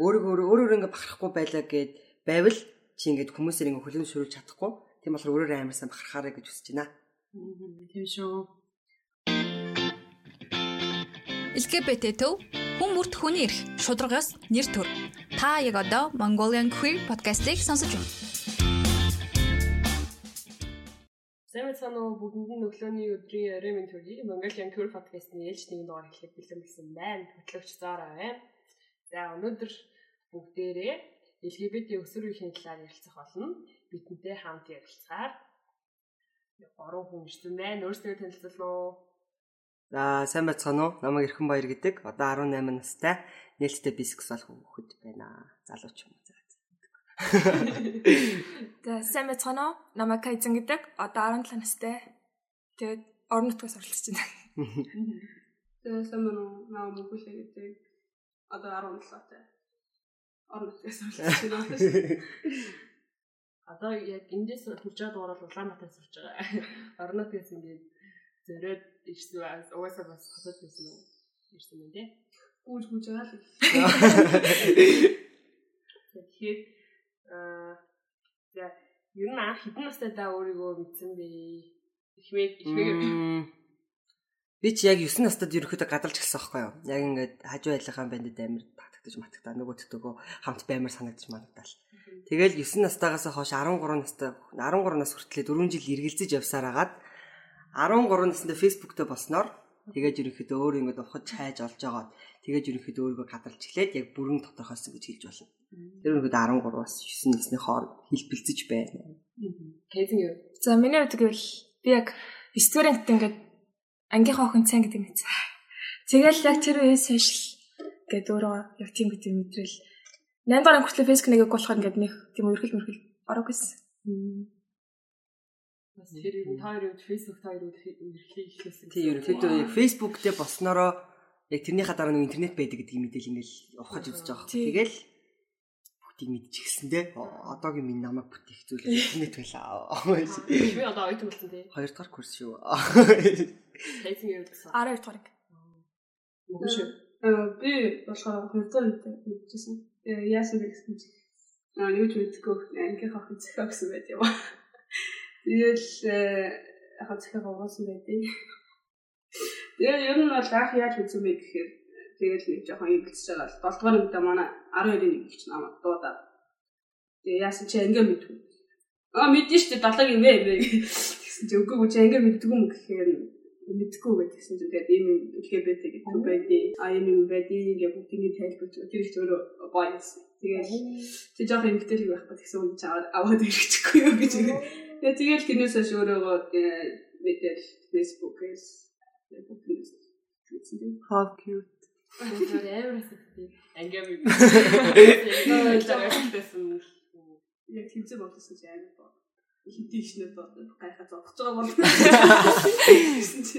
өөрийгөө өөрөөр ингээ бахарахгүй байлаа гэд байвал чи ингээд хүмүүсээр ингээ хүлэн зөвшөөрүүлж чадахгүй. Тийм болохоор өөрөөр амарсан бахархаарай гэж хүсэж байна. Тийм шүү. LGBT төв хүн бүрт хүний эрх шударгаас нэр төр. Та яг одоо Mongolian Queer podcast-ийг сонсож байна. Уу бүгдэнд нь өглөөний өдрийн орой минь төрье. Mongolian Queer podcast-ны ээлж нэгэн дугаар эхлэх бэлэн болсон байна. Хөтлөгч Зара байна. За өнөөдөр бүгдээрээ LGBT өсвөр үеийн талаар ярилцах болно. Бидэнтэй хамт ярилцахаар гурван хүн ирсэн байна. Өөрсдөө танилцуулна. За сайн байцгаана уу? Намайг Эрхэн Баяр гэдэг. Одоо 18 настай. Нээлттэй бисексуал хүүхэд байна. Залууч юм. За сайн байцгаана уу? Намайг Кайзен гэдэг. Одоо 17 настай. Тэгээд орон нутгаас оролцож байна. Тэгээ сайн байна уу? Наа мөхөлөө гэдэг. Одоо 17 таа. Орон нутгаас оролцож байна. Одоо яг эндээс хурж байгаа дугаар бол Улаанбаатараас сурж байгаа. Орон нутгаас ингээд зөрөөд ирсэн угаасаа бас хатад байсан уу? Ирсэн юм тий. Гүүж гүүж байгаа л. Тэгэхээр аа за ер нь анх хэдэн настай даа өөрийгөө мэдсэн бэ? Ихмээд ихмээд Би ч яг 9 настад ерөөхдөө гадалж гисэн байхгүй юу? Яг ингээд хажуу айлынхаа бандд амир татагдаж матагдаа нөгөө төтөгөө хамт баймар санагдаж манагдаал. Тэгэл 9 настайгаас хойш 13 настай 13 нас хүртлээр 4 жил эргэлзэж явсаар агаад 13 наснда дээр болсноор тэгээд ерөнхийдөө өөр ингээд ухаж хайж олж агаад тэгээд ерөнхийдөө өөрийгөө гадарч эхлээд яг бүрэн тодорхойлсон гэж хэлж болно. Тэр ерөнхийдөө 13-аас 9 насны хооронд хэлбэлцэж байна. Кейзэн юу? За миний хувьд гэвэл би яг студент ингээд ангийнхаа охин цан гэдэг мэдсэн. Тэгэл яг тэр үеэс хойш гээд өөрөө яг тийм гэдэг мэдрэл 8 дахь хүртэл Facebook нэгийг болоход ингээд нэг тийм өрхөл мөрхөл орог гэсэн. Бас тэр ер нь та хоёрын Facebook та хоёр эрхлээ ихлэсэн. Тийм ерөнхийдөө яг Facebook дээр болсноороо яг тэрнийхээ дараа нэг интернет байдаг гэдгийг мэдээлэл ингээл ухаж үзэж байгаа. Тэгэл бүгдийг мэдчихсэндээ одоогийн минь намайг бүтээх зүйл интернет байлаа. Би одоо оюутан болсон тий. Хоёр дахь курс шүү. Кейзэн юу гэсэн? 12 дахь. Үгүй шүү. Би болохоор 2 дахь үед мэдчихсэн. Тэгээ яасан бэ гэсэн чинь аа юу ч мэдгүй ангийнхаа охин зөхөө гэсэн байт юм. Тэгэл яг зөхөө гоогсон байдیں۔ Тэгээ ер нь бол анх яаж үзсэн бэ гэхээр тэгэл нэг жоохон эвэлцэж байгаа л 7 дугаар ангидаа манай 12-ын нэг ч намайг дуудаад. Тэгээ яасан чи ингээ мэдгүй. Аа мэдэн штэ 7-ыг ивэ ивэ гэсэн чи үгүй чи ингээ мэддгүй юм гэхээр мэдхгүй гэж хэлсэн чинь тэгээд ийм LGBT гэдэг байдгийг аа ийм юм байдгийг яг бүгд ингэ тайлбарч тэр их өөрөө bias. Тэгээд чи жоох юм хөтөлөг байхгүй гэсэн юм чи аваад ирэхгүй юу гэж ингэ. Тэгээд тэгээд тэрнээс хойш өөрөө э, мэдээлэл Facebook-ээс Facebook-ээс How cute. Тэр everything. Ангиам. Яг тэмцээ болсон гэж амар байна. Хинтий шнэ боо гайхаа зодож байгаа бол. Гэсэн чи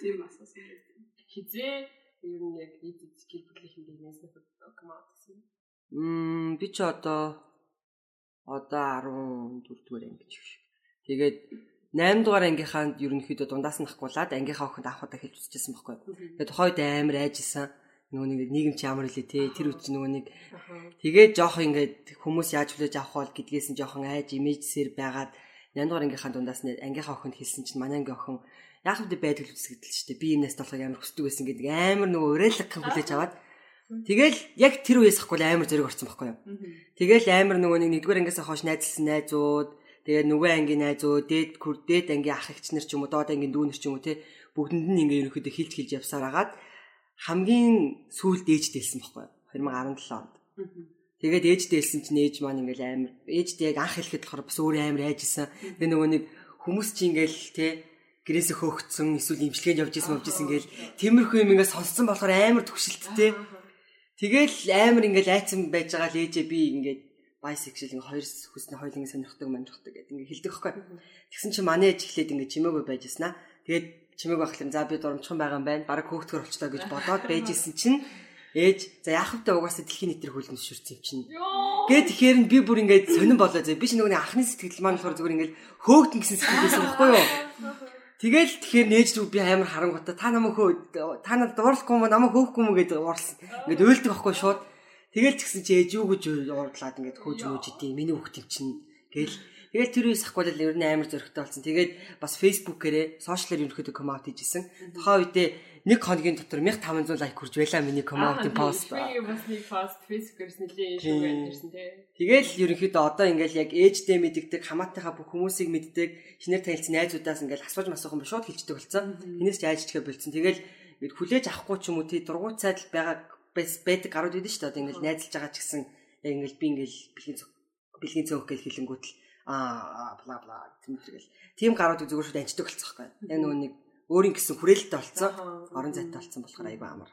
тийм асуусан юм. Хизээ ер нь яг нийт гэр бүлийн хэмжээнээс нэг команд гэсэн. Мм би ч одоо одоо 14 дугаар анги гэж биш. Тэгээд 8 дугаар ангийнхаа ерөнхийдөө дундаас нь хахгуулаад ангийнхаа охинд авахудаа хэлж үзчихсэн байхгүй. Тэгээд хойд амар айжсэн. Нөгөө нэг нийгэм чи ямар хэлээ те тэр үуч нөгөө нэг тэгээд жоох ингээд хүмүүс яаж хүлээж авах бол гэдгээс нь жоохон айж имижсээр байгаад 8 дугаар ангийнхаа дундаас нь ангийнхаа охинд хэлсэн чинь манай ангийн охин яг хэвдэ байдал үсгдэл ч те би юмнаас толгойг амар хүсдэг байсан гэдэг. Амар нөгөө уриалгах хүлээж аваад. Тэгэл яг тэр үеэс хахгүй амар зэрэг орсон байхгүй юу. Тэгэл амар нөгөө нэг нэгдүгээр ангиас хойш найзлсан найзууд тэгээ нөгөө ангийн найзууд дээд күр дээд ангийн ах эгч нар ч юм уу доод ангийн дүүнер ч юм уу те бүгдэнд нь ингээ ерөнхийдөө хилж хилж явсаар агаад хамгийн сүүлд ээж дээлсэн байхгүй юу 2017 онд. Тэгээд ээж дээлсэн чинь ээж маань ингээл амар ээжд яг анх хэлэхэд болохоор бас өөр амар айжсэн. Тэгээ нөгөө нэг хүмүүс чи ингээл те гэрээсээ хөөгцсөн эсвэл имчилгээнд явж исэн явж исэн гээл тиймэрхүү юм ингээ сонссон болохоор амар төвшөлттэй. Тэгэл амар ингээл айцсан байж байгаа л ээжээ би ингээд bisexual ингээ хоёр хүснэ хоёулын сонирхдаг манирхдаг гэдэг ингээ хэлдэг байхгүй. Тэгсэн чинь манай ээж эхлээд ингээ чимээгүй байж яснаа. Тэгээд чимээгүй ахлаа за би дурамчхан байгаа юм байна. Бараг хөөхтгөр болчлоо гэж бодоод байжсэн чинь ээж за яах вэ угаасаа дэлхийн нийтэр хөлн зөвшөөрсөн юм чинь. Гэт тэгэхээр би бүр ингээд сонирн болоо зэ. Би ч нөгөө анхны сэтгэл маань болохоор зүгээр ингээд хөөгдөн гэсэн сэтгэл байсан байхгүй юу? Тэгэл тэгэхээр нээж рүү би амар харангуйта та намайг хөө та надад дуурлахгүй юм намайг хөөхгүй юм гэдэг уурсан. Ингээд уйлдаг байхгүй шууд. Тэгэл ч гэсэн чи ээж юу гэж уурлаад ингээд хөөж мөөж идэв. Миний хүүхд юм чинь гэл Тэгэл тэр үеэс ахгүйл ер нь амар зөрөгтэй болсон. Тэгээд бас фэйсбүүкээрээ сошиалэр ерөнхийдөө коммент хийжсэн. Тухайн үедээ нэг хоногийн дотор 1500 лайк хүрж байлаа миний комментын пост. Би бас нэг пост фэйсбүүкээс нэлийн шүү гэсэн тий. Тэгэл ерөнхийдөө одоо ингээл яг ээждээ мэддэг, хамаатайхаа бүх хүмүүсийг мэддэг, шинээр танилцсан найзуудаас ингээл асууж масуухан ба шууд хэлждэг болсон. Энэс ч айжчихээ болцсон. Тэгэл хүлээж авахгүй ч юм уу тий дургуй цайдал байгаа байдаг гарууд байдаг шүү дээ. Одоо ингээл найзалж байгаа ч гэсэн яг ингээл би ингээл бэлгийн бэлгийн цөөх гэж хэлэнгүүт л аа бла бла тэмдэглэл. Тим гарууд зүгээр шууд анчдаг болцсон байхгүй. Яг нөгөө нэг өөрийн гэсэн хүрээлэлтэй болцсон. Орон зайтай болцсон болохоор айгүй амар.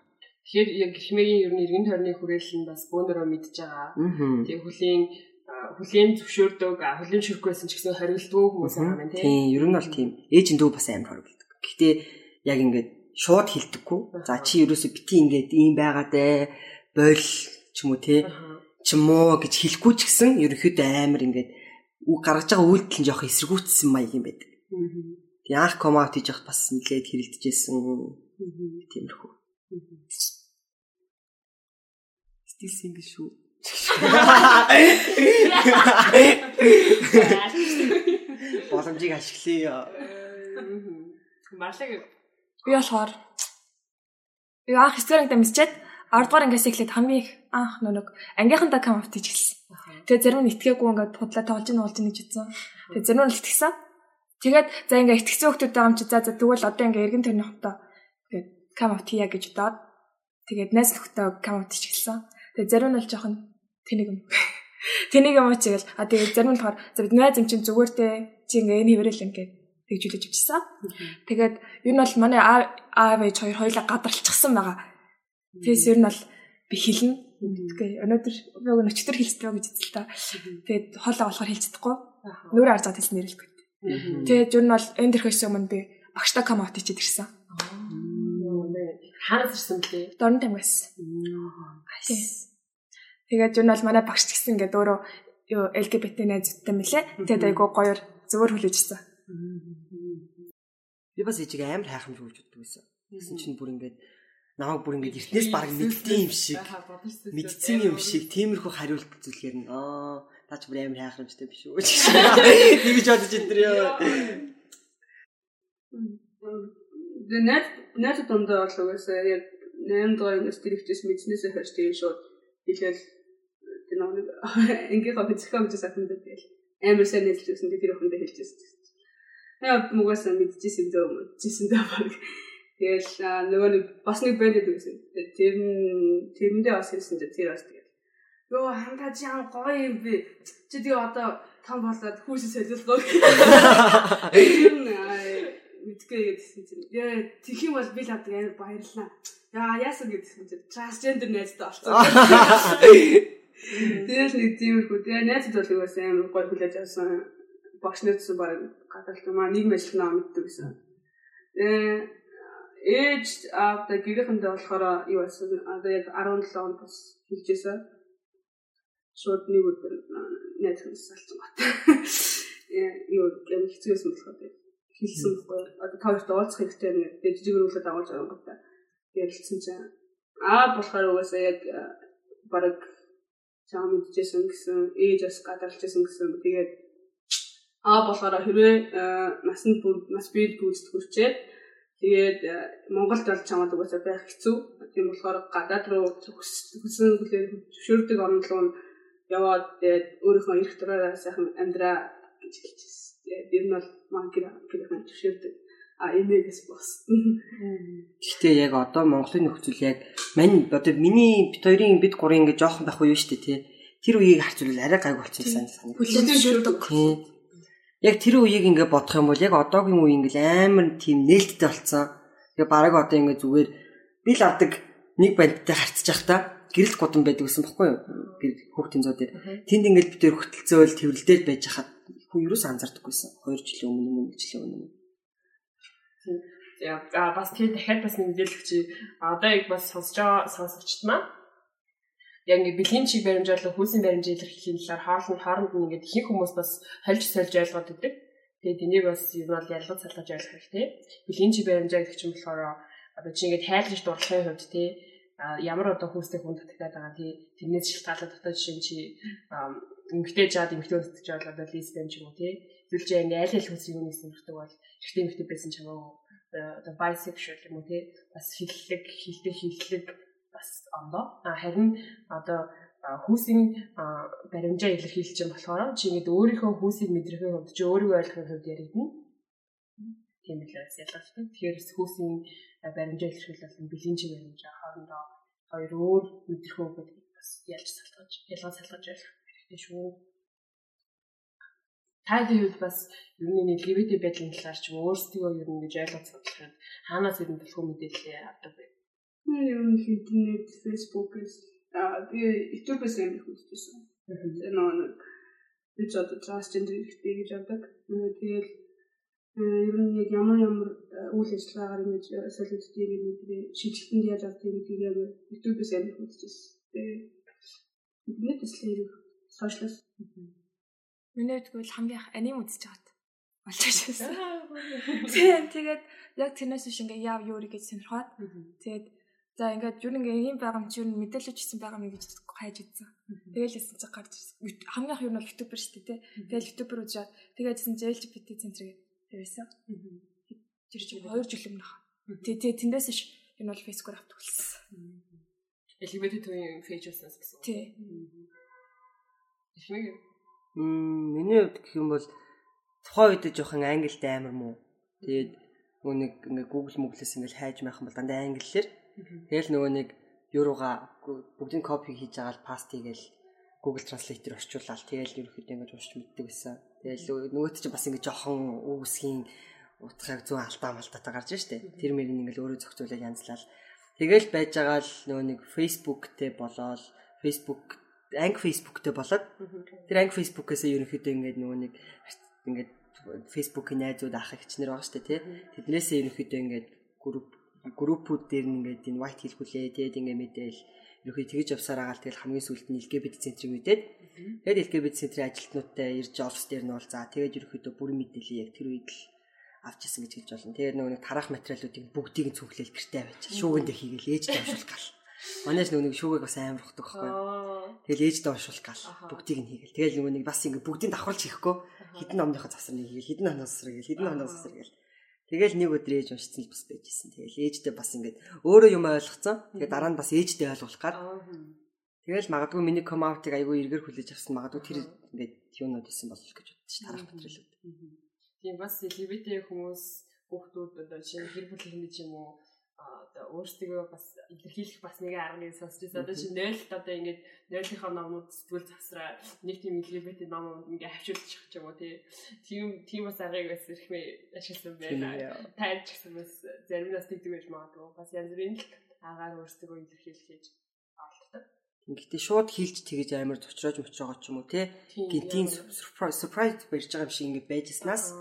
Тэгэхээр яг химээгийн ер нь иргэн тойрны хүрээлэл нь бас бөөнөрөө мэдж байгаа. Тэгээ хүлийн хүлийн зөвшөөрдөг, хүлийн ширхгүйсэн ч гэсэн хориглдгүй хүмүүс байгаа юм тийм. Тийм, ер нь бол тийм. Ээжин дүү бас амар хориглдог. Гэхдээ яг ингээд шууд хилдэггүй. За чи ерөөсө бити ингээд ийм байгаадэ бойл ч юм уу тий. Чимоо гэж хэлэхгүй ч гэсэн ерөөхдөө амар ингээд гаргаж байгаа үйлдэл нь жоох эсэргүүцсэн маяг юм байдаг. Тэг анх комаут хийж явах бас нэлээд хэрэлдэжсэн. Тиймэрхүү. Стил сингл шүү. Боломжийг ашиглая. Марлаг би болохоор би анх historic дамжчихэд 10 дугаар ангиас эхлээд хамгийн их анх нэг ангийнхантаа комаут хийж эхэлсэн. Тэгээ зарим нь итгээгүй ингээд худлаа тоолж ийн уулж ийн гэж утсан. Тэгээ зарим нь итгэсэн. Тэгээд за ингээд итгэсэн хүмүүс байгаа юм чи за за тэгвэл одоо ингээд эргэн тойрны хотоо ингээд кам аут хийя гэж удаад тэгээд найз нөхдөд кам аут хийчихсэн. Тэгээд зарим нь бол жоохон тэнийг юм. Тэнийг юм уу чигээл а тэгээд зарим нь болохоор за бид найз юм чин зүгээр те чи ингээд энэ хэврэл ингээд тэгжүүлж авчихсан. Тэгээд ер нь бол манай аав ээж хоёр хоёлаа гадарлчихсан байгаа. Тэгээс ер нь бол би хэлнэ Тэгээ өнөөдөр яг өчтөр хэлцдэг гэж хэлсэн та. Тэгээд хоолоо болохоор хэлцдэггүй. Нүрэ арзаад хэлсэн нэрэлгүй. Тэгээд юу нь бол энэ төрхөөс өмнө би багштай комаут хийчихэд ирсэн. Хаанаас ирсэн блэ? Дорн тамгаас. Тэгээд юу нь бол манай багш гэсэн ингээд өөрөө юу LGBT найзтай мэлээ. Тэгээд айгуу гоёор зөвөр хүлээжсэн. Би бас ээжиг амар хайхамж өгч уддаг байсан. Гэсэн чинь бүр ингээд намайг бүр ингэж эртнээс баг мэддэг юм шиг мэдсэн юм шиг тиймэрхүү хариулт зүйлгээр нь аа таач бүр амар хайхрамжтай биш үү? гэж. Бодож өдр ёо Дэнэт нэт дондоо бол угаасаа яг 8 дугаар ангиас дэрэгчээс мэдснээсээ хойш тийм шууд хэлээл тэр нэг ангийнхаа зохион гэж саханд тэгэл амар сайн нийлжсэн тэр охиндоо хэлчихсэн. Яг мугасаа мэдчихсэн дөө мэдчихсэн дөө баг Тэгэл нөгөө нэг бас нэг брэнд гэсэн. Тэр нь тэрэндээ бас хэлсэн чинь тэр бас тэгэл. Йоо хандаа чи яа гоё юм бэ? Чи тэгээ одоо том болоод хүүсээ солиулгоо. Тэр нь мэдгүй гэдсэн чинь яа тэх юм бол би л одоо амар баярлаа. Яа яасан гэдсэн чинь трансгендер найзтай олцсон. Тэгэл нэг тиймэрхүү. Тэгээ найзад бол угаасаа амар гоё хүлээж авсан. Багш найзсан баг гадаалт юм аа мэдлэг нөө мэддэг гэсэн. Тэгээ ээж аавда гэрээхэндээ болохоор юу байсан одоо яг 17 онд бас хэлжээсэн. Шууд нэг өдөр найз хүмүүс салсан бат. Юу юм хэцүүсэн болохоор хэлсэн байхгүй. Одоо тавьж уулзах хэрэгтэй нэг жижиг өрөөлөд агуулж байгаа юм байна. Ярилцсан чинь аа болохоор угаасаа яг баг чам мэдчихсэн гэсэн ээж бас гадарлажсэн гэсэн тэгээд аа болохоор хэрвээ насанд нас бий гүйцэтгэх хүрчээд Тэгээд э, Монголд бол чамд угаасаа байх хэцүү. Тийм болохоор гадаад руу хүссэн хүлээр зөвшөөрдөг орн руу яваад тэгээд өөрийнхөө эрх дураараа сайхан амьдраа гэж хэлчихсэн. Тэгээд нь бол маань гэр гэрхэн зөвшөөрдөг. А эмээгээс бос. Гэхдээ яг одоо Монголын нөхцөл яг мань одоо миний бит хоёрын бит гурын ингээ жоохон байх уу шүү дээ тий. Тэр үеийг харьцуулбал арай гайг болчихсон санагдав. Хүлээж зөвшөөрдөг яг тэр үеийг ингээ бодох юм бол яг одоогийн үе ингээл амар тийм нээлттэй болцсон. Тэгээ бараг одоо ингээ зүгээр би л авдаг нэг бандтай харьцаж явах та гэрэл гудам байдаг гэсэн бохгүй юу? Хүүхдийн зоо дээр. Тэнд ингээл бид төр хөтөлцөөл тэрвэрлдээд байж хахад хүн юу ч анзаардаггүйсэн. 2 жилийн өмнө 1 жилийн өмнө. Яа, бас тэр дахиад бас мэдээлэл чи одоо яг бас сонсож байгаа сонсогчд маань яг ингээд бэлгийн чиг баримжаалал хүйсийн баримжаа илэрхийлэхийн талаар хооронд хооронд нь ингээд ихэнх хүмүүс бас хольж сольж ойлгоод өгдөг. Тэгээд энийг бас юу бол ялгаж салгаж ойлгох хэрэгтэй. Бэлгийн чиг баримжаа гэх чинь болохоор одоо чи ингээд хайлж дурлахын хувьд тий ямар одоо хүүстэй хүн татагдаад байгаа тий тэрнээс шалтгаалаад одоо жишээ нь чи эмгтэй жаад эмгтэй өсдөж жаад одоо лесбиан ч юм уу тий зүйлж ингээ аль аль хүмүүсийн үнээс нэрдэг бол эрэгтэй эмгтэй байсан ч хамаагүй одоо bisexual юм уу тий бас хиллэг хилтэй хиллэг бас ондоо харин одоо хүүсийн баримжаа илэрхийлж байгаа болохоор чи ингээд өөрийнхөө хүүсийг мэдрэхээ хувьд чи өөрийгөө ойлгохын хувьд яригдана. Тийм л бас ялгаатай. Тэгэхээр хүүсийн баримжаа илэрхийлэл бол бэлгийн чиг баримжаа хоорондоо хоёр өөр мэдрэхөө хувьд бас ялж салтгаж ялгаа салтгаж ойлгох хэрэгтэй шүү. Таагийн хувьд бас ер нь LGBT байдлын талаар ч өөрсдөө ер нь гэж ойлгож судлахад хаанаас ер нь төлхөө мэдээлэл авдаг вэ? Ер нь интернет, Facebook-с Аа би YouTube-с юм их үзчихсэн. Тэр нэг би ч одоо трансгендер хэрэгтэй гэж авдаг. Тэгэл ер нь яг ямар ямар үйл ажиллагаагаар ингэж солиоддгийг мэдээ шийдэлтэнд яаж авдгийг гэдгийг яг YouTube-с юм их үзчихсэн. Тэгээ интернет эслэр сошиалс. Миний үтгэл хамгийн их аним үзэж байгаад болж байсан. Тэгээд яг тэрнээс биш ингээ яав юу гэж сонирхоод тэгээд За ингээд юу нэг ийм байгаа юм чи юу мэдээлэл хийсэн байгаа юм гэж хайж идсэн. Тэгэл хэлсэн чи гарч. Хамгийн их юу нь бол ютубер шүү дээ. Тэгэл ютубер үзээд тэгээдсэн чи LGBT центр тавьсан. Тэр чинь 2 жил өмнөх. Тэ тэ тэндээс ш энэ бол фейсбүүкээр авт төлсөн. LGBT төвийн фейж уснаас гэсэн. Тий. Ихмэг. Мм миний хувьд гэх юм бол тухайн үед жоохон англитай амар муу. Тэгээд нөгөө нэг ингээ Google Google-с ингээл хайж майхан бол дандаа англиэр Тэгэл нөгөө нэг юурууга бүгдийн копи хийж байгаа л паст хийгээл Google Translate-ээр орчуулаад тэгэл ерөөхдөө ингэж уншиж мэддэг байсан. Тэгэл нөгөөт чинь бас ингэж жохон үүсгийн утгыг зүүн алдаа малтаатай гарч штэ. Тэр мөрийг ингээл өөрөө зохицуулаад янзлал. Тэгэл байж байгаа л нөгөө нэг Facebook-тэй болоод Facebook анги Facebook-тэй болоод тэр анги Facebook-ээс ерөнхийдөө ингээд нөгөө нэг ингээд Facebook-ийн найзууд ах ихчнэр байгаа штэ тий. Тэднээсээ ерөнхийдөө ингээд групп группүүд дээр ингээд энэ white хэлгүүлээ тэгээд ингээд мэдээл ерөөхдөө тэгж явсаар агаал тэгэл хамгийн сүүлд нь LGBT центрийг мэдээд тэгээд LGBT центрийн ажилтнуудтай ирж офс дээр нь бол за тэгээд ерөөхдөө бүрэн мэдээлэл яг тэр үед л авч исэн гэж хэлж болно. Тэгээд нөгөө нэг тарах материалуудыг бүгдийг нь цүнхлээл гэртээ авчиж шүүгэндээ хийгээл ээжтэй уншуулах гал. Манайш нөгөө нэг шүүгийг бас амар ухдаг байхгүй. Тэгэл ээжтэй уншуулах гал бүгдийг нь хийгээл. Тэгэл нөгөө нэг бас ингэ бүгдийг давхарлж хийхгүй. Хідэн номныхоо засрыг хийгээл хідэн номноос засрыг хийгээл хідэн номноос засрыг хийгээл Тэгэл нэг өдөр ээж уншицсан л бас байжсэн. Тэгэл ээжтэй бас ингээд өөрөө юм ойлгоцсон. Тэгээ дараа нь бас ээжтэй ойлгуулах гад. Тэгэл магадгүй миний ком аутыг айгүй эргэр хүлээж авсан магадгүй тэр ингээд юунод исэн болов гэж бодчих тарах материалууд. Тийм бас LGBT хүмүүс хүүхдүүд одоо шинэ гэр бүл хэмжээ юм уу одоо өөрсдөө бас илэрхийлэх бас нэг аргыг сонсч байсан. Одоо чи 0 одоо ингээд 0-ийнхаа номнууд сэтгүүл засраа нэг тийм LGBT номууд ингээд хавчуулчих ч юм уу тий. Тийм тийм бас аргыг бас ирхмээ ашигласан байна. Тайлж гисэн бас заримнаас тэгдэг байж магадгүй. Бас янз бүрийн л агаар өөрсдөө илэрхийлэх гэж олддог. Гэхдээ шууд хийлж тэгэж амар зочроож мочроогоо ч юм уу тий. Гинтийн surprise барьж байгаа юм шиг ингээд байжснаас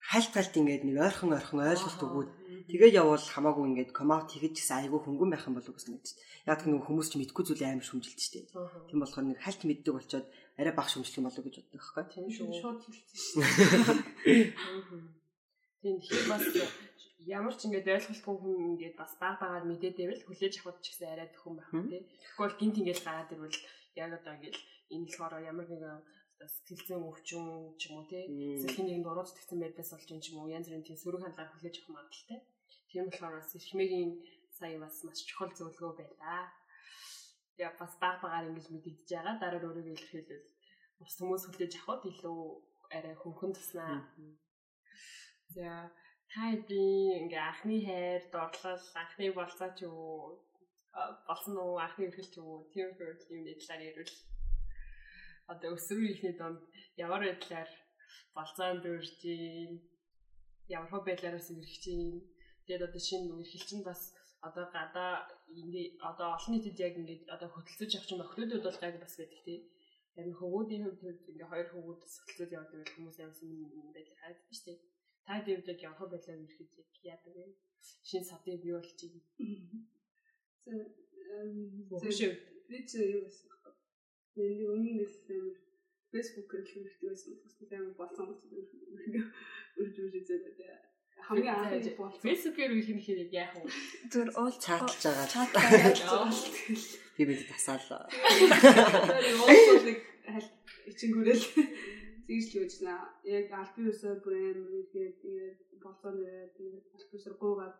хальт хальт ингээд нэг ойрхон ойрхон ойлголт өгөөд тэгээ явбал хамаагүй ингээд комаут хийж гисэн айгүй хөнгөн байх юм болов уу гэсэн мэт. Яг нэг хүмүүс ч мэдгүй зүйлээ амар шүмжилж штэ. Тийм болохоор нэг хальт мэддэг болчоод арай бага шүмжлэх юм болов уу гэж боддог байхгүй. Тийм шүү. Шууд хэлсэн шүү. Тийм тэгэхээр бас ямар ч ингээд ойлголтгүй хүн ингээд бас баг багаар мэдээдэвэл хүлээж авах ч гэсэн арай төхөн байх тийм. Тэгвэл гинт ингээд гараад ирвэл яг одоо ингээд энэ болохоор ямар нэгэн сэтгэлзэн өвчин ч юм уу тий сэтгэлийн нэгэнд ороод итгэсэн байдлаас болж юм ч юм уу янз бүрийн тийм сөрөг хандлага хүлээж авах магадaltaй. Тийм болохоор бас эрхмэгийн сая бас маш чухал зөвлөгөө байлаа. Яг бас баг багаар ингэж мэдэгдэж байгаа. Дараа нь өөрийгөө илэрхийлвэл бус хүмүүс хүлээж авахд илүү арай хөнгөн туснаа. За та би ингээ анхны хайр, дорлол, анхны болцоо ч юу болсон уу, анхны өрхөл ч юу тийм юм талаар ярил. Одоо өсвөр ихний донд ямар байдлаар болцоо дөрж ямар хөө байдлаараас ирэх чинь Тэгээд одоо шинэ нэг хэлчин бас одоо гадаа ингээ одоо олон нийтэд яг ингээд одоо хөдөлсөж явах чинь охидууд бол гайг бас байдаг тий. Яг хөвгүүдийн хувьд ингээ хоёр хөвгүүд хөдөлсөж явдаг байх хүмүүс ямсан байдал хайдаг шүү дээ. Та дэвд яг явах байлаа ирэхэд яг яадаг вэ? Шинэ садыг бий болж байна. За зөвшөө би ч юу гэсэн бэ? Миний өмнө нэг Facebook-ээр л хэрэгтэй байсан. Бас амар болсон юм шиг үргэлж үргэлж үзээд хамгийн анхны бол Facebook-ээр үеийн хэрэг яах вэ? Зүгээр уул чатлж байгаа. чатаа Би бид уулзах нэг ичингүүрэл тэгж л үүснэ. Яг албан ёсоор брэм тэгээд тэгээд болон тэгээд албан ёсоор гуугаад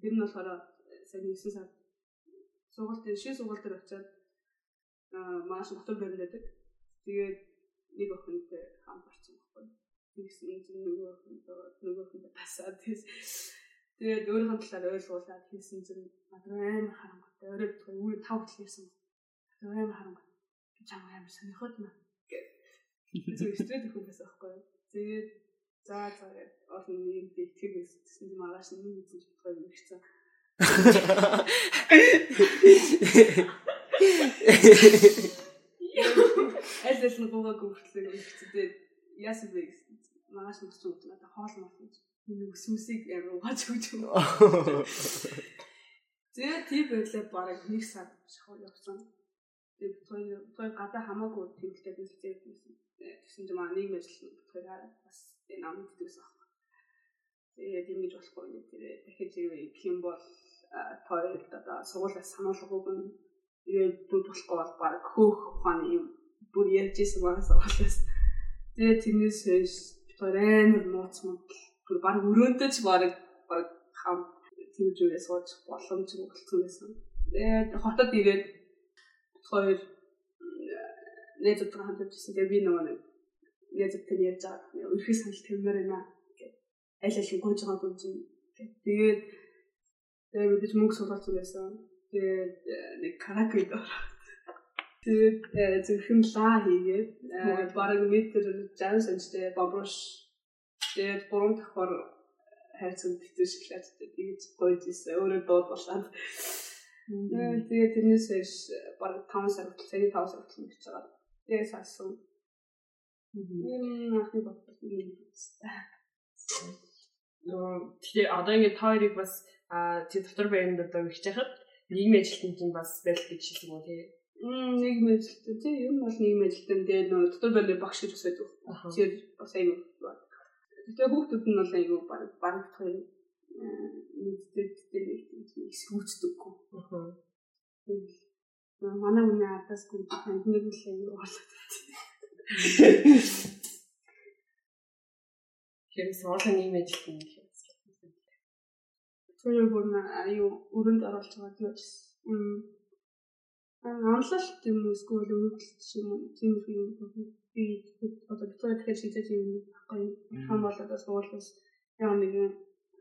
тэр нь болохоор сайн 9 сар сургуультай шин сургууль дээр очиад аа маш дотор барилдаг. Тэгээд нэг охинтой хамт орсон Тэгсэн чинь нөгөө охинтой нөгөө охинтой тасаад тэгс Тэгээд өөрийнхөө талаар ойлгуулад хийсэн чинь надад амар харамгатай. Өөрөө битгой үе тав хэл ярьсан. Амар харамгатай. Би чам амар сонирхоод маа. Зүгээр стресс өгөхөөс аахгүй. Тэгээд за за олон нэг итгэх байсан чинь маргааш нэг үзэж битгой мэрчсэн. Аль нь гуугаа гүртлээ өгчтэй. Яасан бэ гэсэн. Нь өсч үзсэн надад хоол мал гэж. Нэг сүмсийг угааж өгч юм. Тэгээд тийм байлаа бараг нэг сар шахуу явсан. Тэгээд хоёр хоёр гадаа хамаагүй тэмдэгтэй хэлцээ байсан. Тэгсэн чинь маа нийгэм ажил хоёр бас энэ ам гэдэгс аах. Тэгээд юм гэж болохгүй нэ тэр дахиж ирэх юм бол тойлд одоо сургуулиас сануулгаагүй нь тэгээд бүр болохгүй бол баг хөөх ухааны юм бүр ярьжсэн байгаа сургуулиас. Тэгээд тэрнээс хойш амар нууц мод баг өрөөндөө ч баг баг хам тэмжүүрээ сууж боломж болцсон байсан. Тэгээд хотод ирээд хоёр нэзэдтэй хамтарч ирсэн. Тэгээд би нөгөө нэг нэзэдтэй ярьж байгаа. Өрхий санал тэмээр байна гэд аль аль гойж байгаа юм чинь. Тэгээд тэгээд мэдээж мөнгө суулгацсан байсан. Тэгээд нэг караоке дээр Тэгээд зөвхөн лаа хийгээд бараг метр 60 санттэй бомброш тэгээд гурван давхар хайрцаг битүүш эхлээд тэгээд гойж ийсэн өөрөө дууд болоод тэгээд тэрнээс хойш бараг 5 сар хүртэл сая 5 сар хүртэл бичиж байгаа. Тэгээд салсан. Мм ахны бодлоо юм. Тэгээ одоо ингээд та хоёрыг бас чи дотор байранд одоо ихж яхад нийгмийн ажилтнууд бас байл гэж хэлсэн үү тий. Мм нийгмийн ажилтнууд тий юм бол нийгмийн ажилтнууд тэгээд нөө дотор байрны багш гэж бас байдаг. Тэр бас аюу. Тэгээ хүүхдүүд нь бол аюу баг баг хоёр мэддэгтэй нэг сүүцдэггүй. Аа. Манай үнэ атас гүн танд нэг л аюу болоод. Тэгэхээр сургуулийн нийгмийн ажилтнууд гэх юм. Тэр бүр аюу өрөнд оруулж байгаа гэж байна. Онлолт юм уу эсвэл өгөгдөлт юм уу тийм юм би одоо битүүр дахиж шийдэж юм байхгүй хам болоод бас уулаас яа нэг